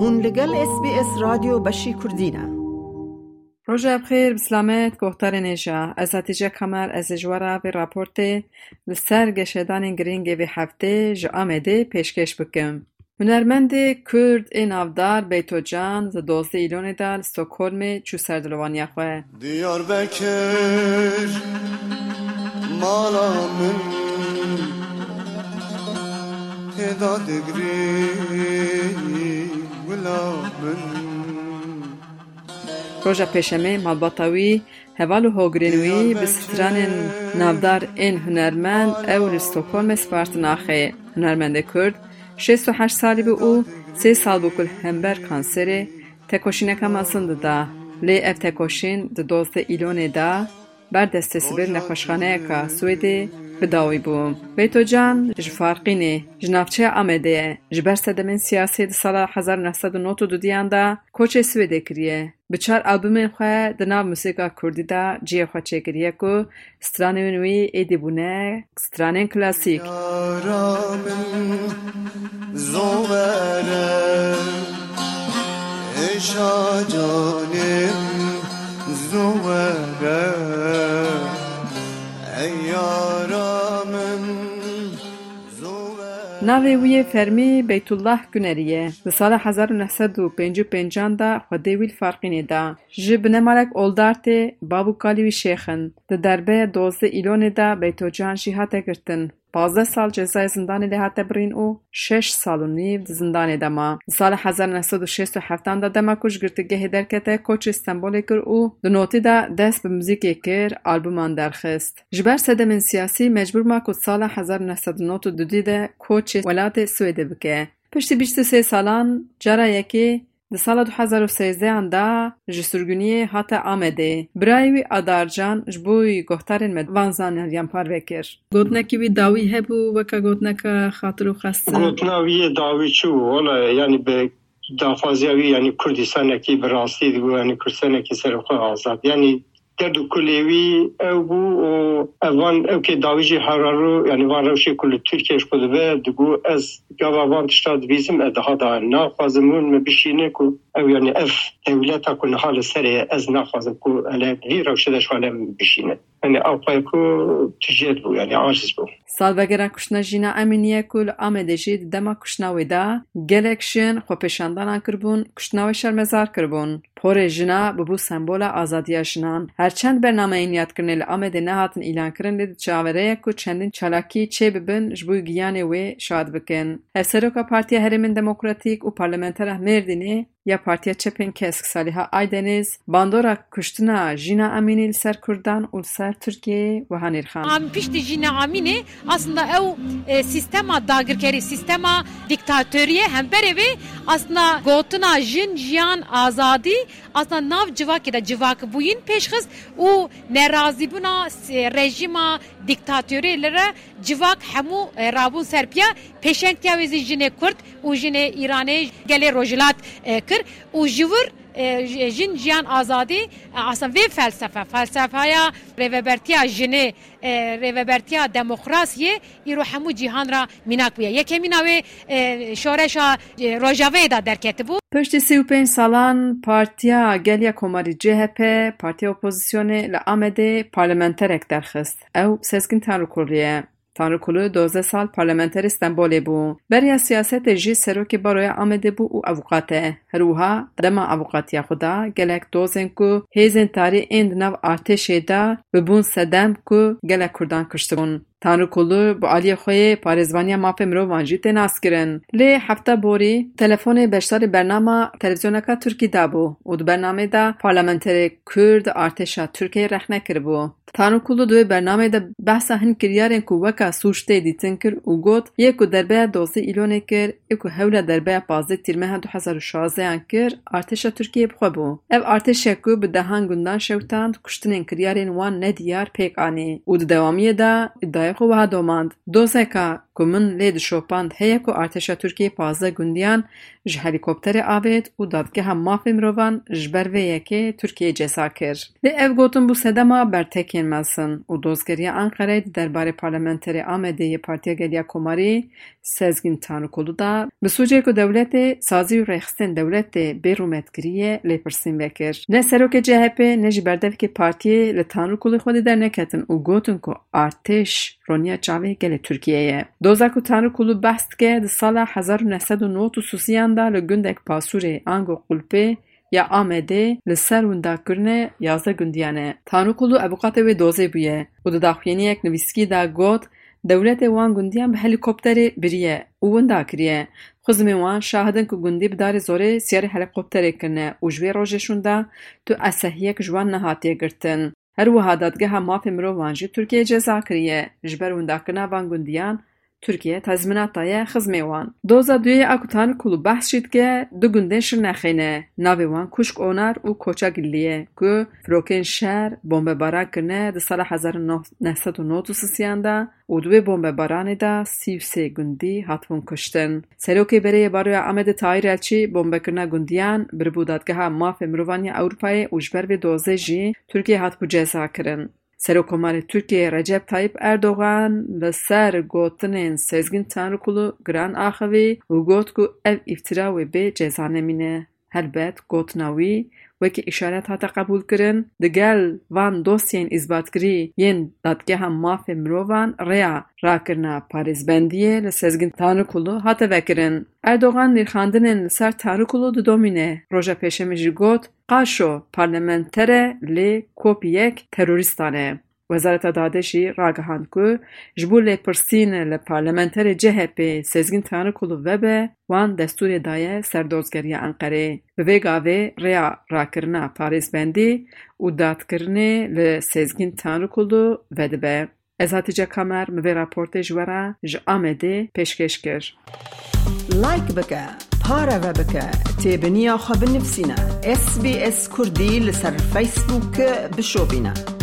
هون لگل اس بی اس رادیو بشی کردینه روژا بخیر بسلامت گوهتر نیجا از هتیجه کمر از جوارا به راپورت لسر گشدان گرینگ به هفته جا آمده پیشکش بکم. هنرمند کرد این افدار بیتو جان ز دوزده ایلون دال ستوکولم چو سردلوانی خواه دیار بکر مالا من. هدا دگری. روژا پیشمه مالباتاوی هوال و هوگرینوی به ستران نافدار این هنرمند او لستوکولم سپارت ناخه. هنرمند کرد 68 سالی به او سه سال بکل همبر کانسره تکوشینکا ماسند دا. لی اف تکوشین د دوزده ایلونه دا. بر دست سبر نخوشخانه که بداوی بو بیتو جان جفارقی نی جنافچه آمده جبر سدمن سیاسی ده سالا حزار نهستد و نوتو دو دیانده کوچه سوی دکریه. بچار آبوم خواه دناب موسیقا کردی ده جیه خواه چه کریه کو سترانه ونوی ایدی بونه سترانه کلاسیک ناوی وی فرمی بیت الله گنریه در سال 1955 دا خدای ویل فرقینه دا جب نمالک اولدارت بابو کالی شیخن در دربه 12 ایلونه دا بیت جان شیحات گرتن. پازده سال جزای زندانی ده هاته برین او شش سال و نیو زندانی سال 1967 دا دما کش گرتی گه درکته کوچ استنبولی کر او دو نوتی دا دست به موزیکی کر آلبومان درخست. جبر سده من سیاسی مجبور ما کود سال 1992 دا کوچ ولات سویده بکه. پشتی بیشت سه سالان جرا یکی د سال 2013 اندا جسرګونی هاته امده برایوی ادارجان جبوی ګوټارن مد وان زان یان پار وکیر ګوتنه کی وی داوی هه بو وک ګوتنه کا خاطرو خاص ګوتنه وی داوی چو ولا یعنی به دافازیوی یعنی کوردستان کی براستی دی ګوانی کورسنه کی سره خو آزاد یعنی در دو کلیوی او بو و اوان او که داویجی هرارو یعنی وان روشی کل ترکیش خود به دیگو از گاوا وان تشتاد بیزم ادها دا نافازمون مبشینه کو او یعنی اف دولتا کن حال سری از نافازم کو اله وی روشی دشوانه بشینه یعنی او پای کو تجید بو یعنی عاجز بو Salvegera kuştina jîna Emîniyê ku li Amedê jî di dema kuştinawê de gelek jin xwepêşandanan kiribûn, kuştinawê şermezar kiribûn. Porê jina bibû sembola azadiya jinan. Herçend bernameyên yadkirinê li Amedê nehatin îlankirin lê di çavereye ku çendîn çalakî çê bibin ji bo giyanê wê şad bikin. Hevseroka Partiya Herêmên Demokratîk û Parlamentera Mêrdînê ya Partiya Çepên Kesk Saliha Aydeniz bandora kuştina jîna Emînî li ser Kurdan û li ser Tirkiyeyê wiha nîrxan. Am piştî jî neamînê aslında ew e, sistema dagirkerî sistema diktatoriye hemberê wê aslında gotina jin jiyan azadî aslında nav civakê de civakbûyîn pêşxist û nerazîbûna s- rejima diktatoriyê civak hemû e, rabûn serpiya pêşengtiya wê zî jinê Kurd û jinê Îranê gelê rojhilat e, kir û ji wir e, jin jiyan azadî e, aslında vê felsefe felsefeya rêvebertiya jinê e, rêvebertiya demokrasiyê îro hemû cîhan ra mînak bûye yekemîna wê e, şoreşa e, rojaveyê da derketibû Piştî sê û pênc salan Partiya Geliya Komarî CHP, Partiya Opozisyonê li Amedê parlamenterek derxist. Ew تانرو کلو دوزه سال پارلمنتر استنبول بو. بریا سیاست جی سروک باروی آمده بو او اوقاته. روها دما اوقاتی خدا. گلک دوزن کو. هیزن تاری اند نو آتشه دا. ببون سدم کو. گلک کردان کشتون Tanrıkulu bi aliyê xwe yê parêzvaniya mafê mirovan jî tê naskirin. Lê hefta borî telefonê beşdarê bernama televizyoneka Tirkî dabû û di bernamê de parlamenterê Kurd artêşa Tirkiyeyê rexne kiribû. Tanrıkulu di wê bernamê de behsa hin kiryarên ku weka sûctê dîtin kir û got yê ku derbeya dozî îlonê kir ê ku hewla derbeya pazdeh tîrmeha 2016yan kir artêşa Tirkiyeyê bixwe bû. Ev artêşek ku bi dehan gundan şewtan kuştinên kiryarên wan nediyar pêk anî û di dewamiyê de خب، خوبا دوماند دوزه کا ku min lê dişopand heye ku artêşa Tirkiyeyê panzdeh gundiyan ji helîkopterê avêt û dadgeha mafê mirovan ji ber vê yekê Tirkiyeyê ceza kir. Lê ev gotin bû sedema bertekên mesin û dozgeriya Enqereyê di derbarê parlamenterê Amedê Partiya Geliya Komarî Sezgin Tanrıkulu da bi sûcê ku dewletê sazî û rêxistên dewletê bêrûmetkiriyê lêpirsîn vekir. Ne serokê CHP ne jî berdevekê partiyê li Tanrıkulê xwedî derneketin û gotin ku artêş roniya çavê gelê Tirkiyeyê. Doza ku Tanrıkulu behs dike di sala hezar û neh sed û nod û susiyan da li gundek Pasurê Ango Qulpê ya Amedê li ser windakirinê yazdeh gundiyan e. Tanrıkulu ebuqatê wê dozê bûye û di daxuyaniyek nivîskî da got dewletê wan gundiyan bi helîkopterê biriye û winda kiriye. Xizmên wan şahidin ku gundî bi darê zorê siyarê helîkopterê kirine û ji vê rojê şûn de tu esehiyek ji wan girtin. Her wiha dadgeha mafê mirovan jî Tirkiyeyê ceza kiriye ji ber windakirina van gundiyan Tirkiye tezminat daye. Doza duyê a ku Tanrıkulu behs jî dike du gundên Şirnexê Navê wan Kuşk Onar û Koça Gillî ye ku firokên şer bombebaran kirine di sala hezar sisiyan de û di wê bombebaranê de sî û sê gundî hatibûn kuştin. Serokê Berê Baroya Amedê Tahîr Elçî bombekirina gundiyan biribû dadgeha mafê mirovan ya Ewropayê û ji ber vê dozê jî Tirkiye hatibû ceza kirin. Serokkomarê Tirkiyeyê Recep Tayyip Erdogan li ser gotinên Sezgin Tanrıkulu giran axivî û got ev îftira wê bê ceza nemîne. Helbet gotina wî wekî îşaret hate qebûlkirin di gel van dosyên îzbatkirî yên dadgeha mafê mirovan rêya rakirina parêzbendiyê li Sezgin Tanrıkulu hate vekirin. Erdogan nîrxandinên li ser Tanrıkulu didomîne. Roja pêşemê jî got qaşo parlamentere lê kopiyek terorîstan e. وزارت دادشی راگهان کو جبول پرسین لپارلمنتر جهپی سزگین تان کلو و به وان دستور دایه سردوزگری انقره و وی گاوی را راکرنا پاریس بندی و دادکرنی لسزگین تان کلو و دبه از هاتیجه کامر موی راپورت جورا جامده پشکش کر لایک بکه پارا و بکه تیبنی آخوا بنفسینا اس بی اس کردی لسر فیسبوک بشو بینه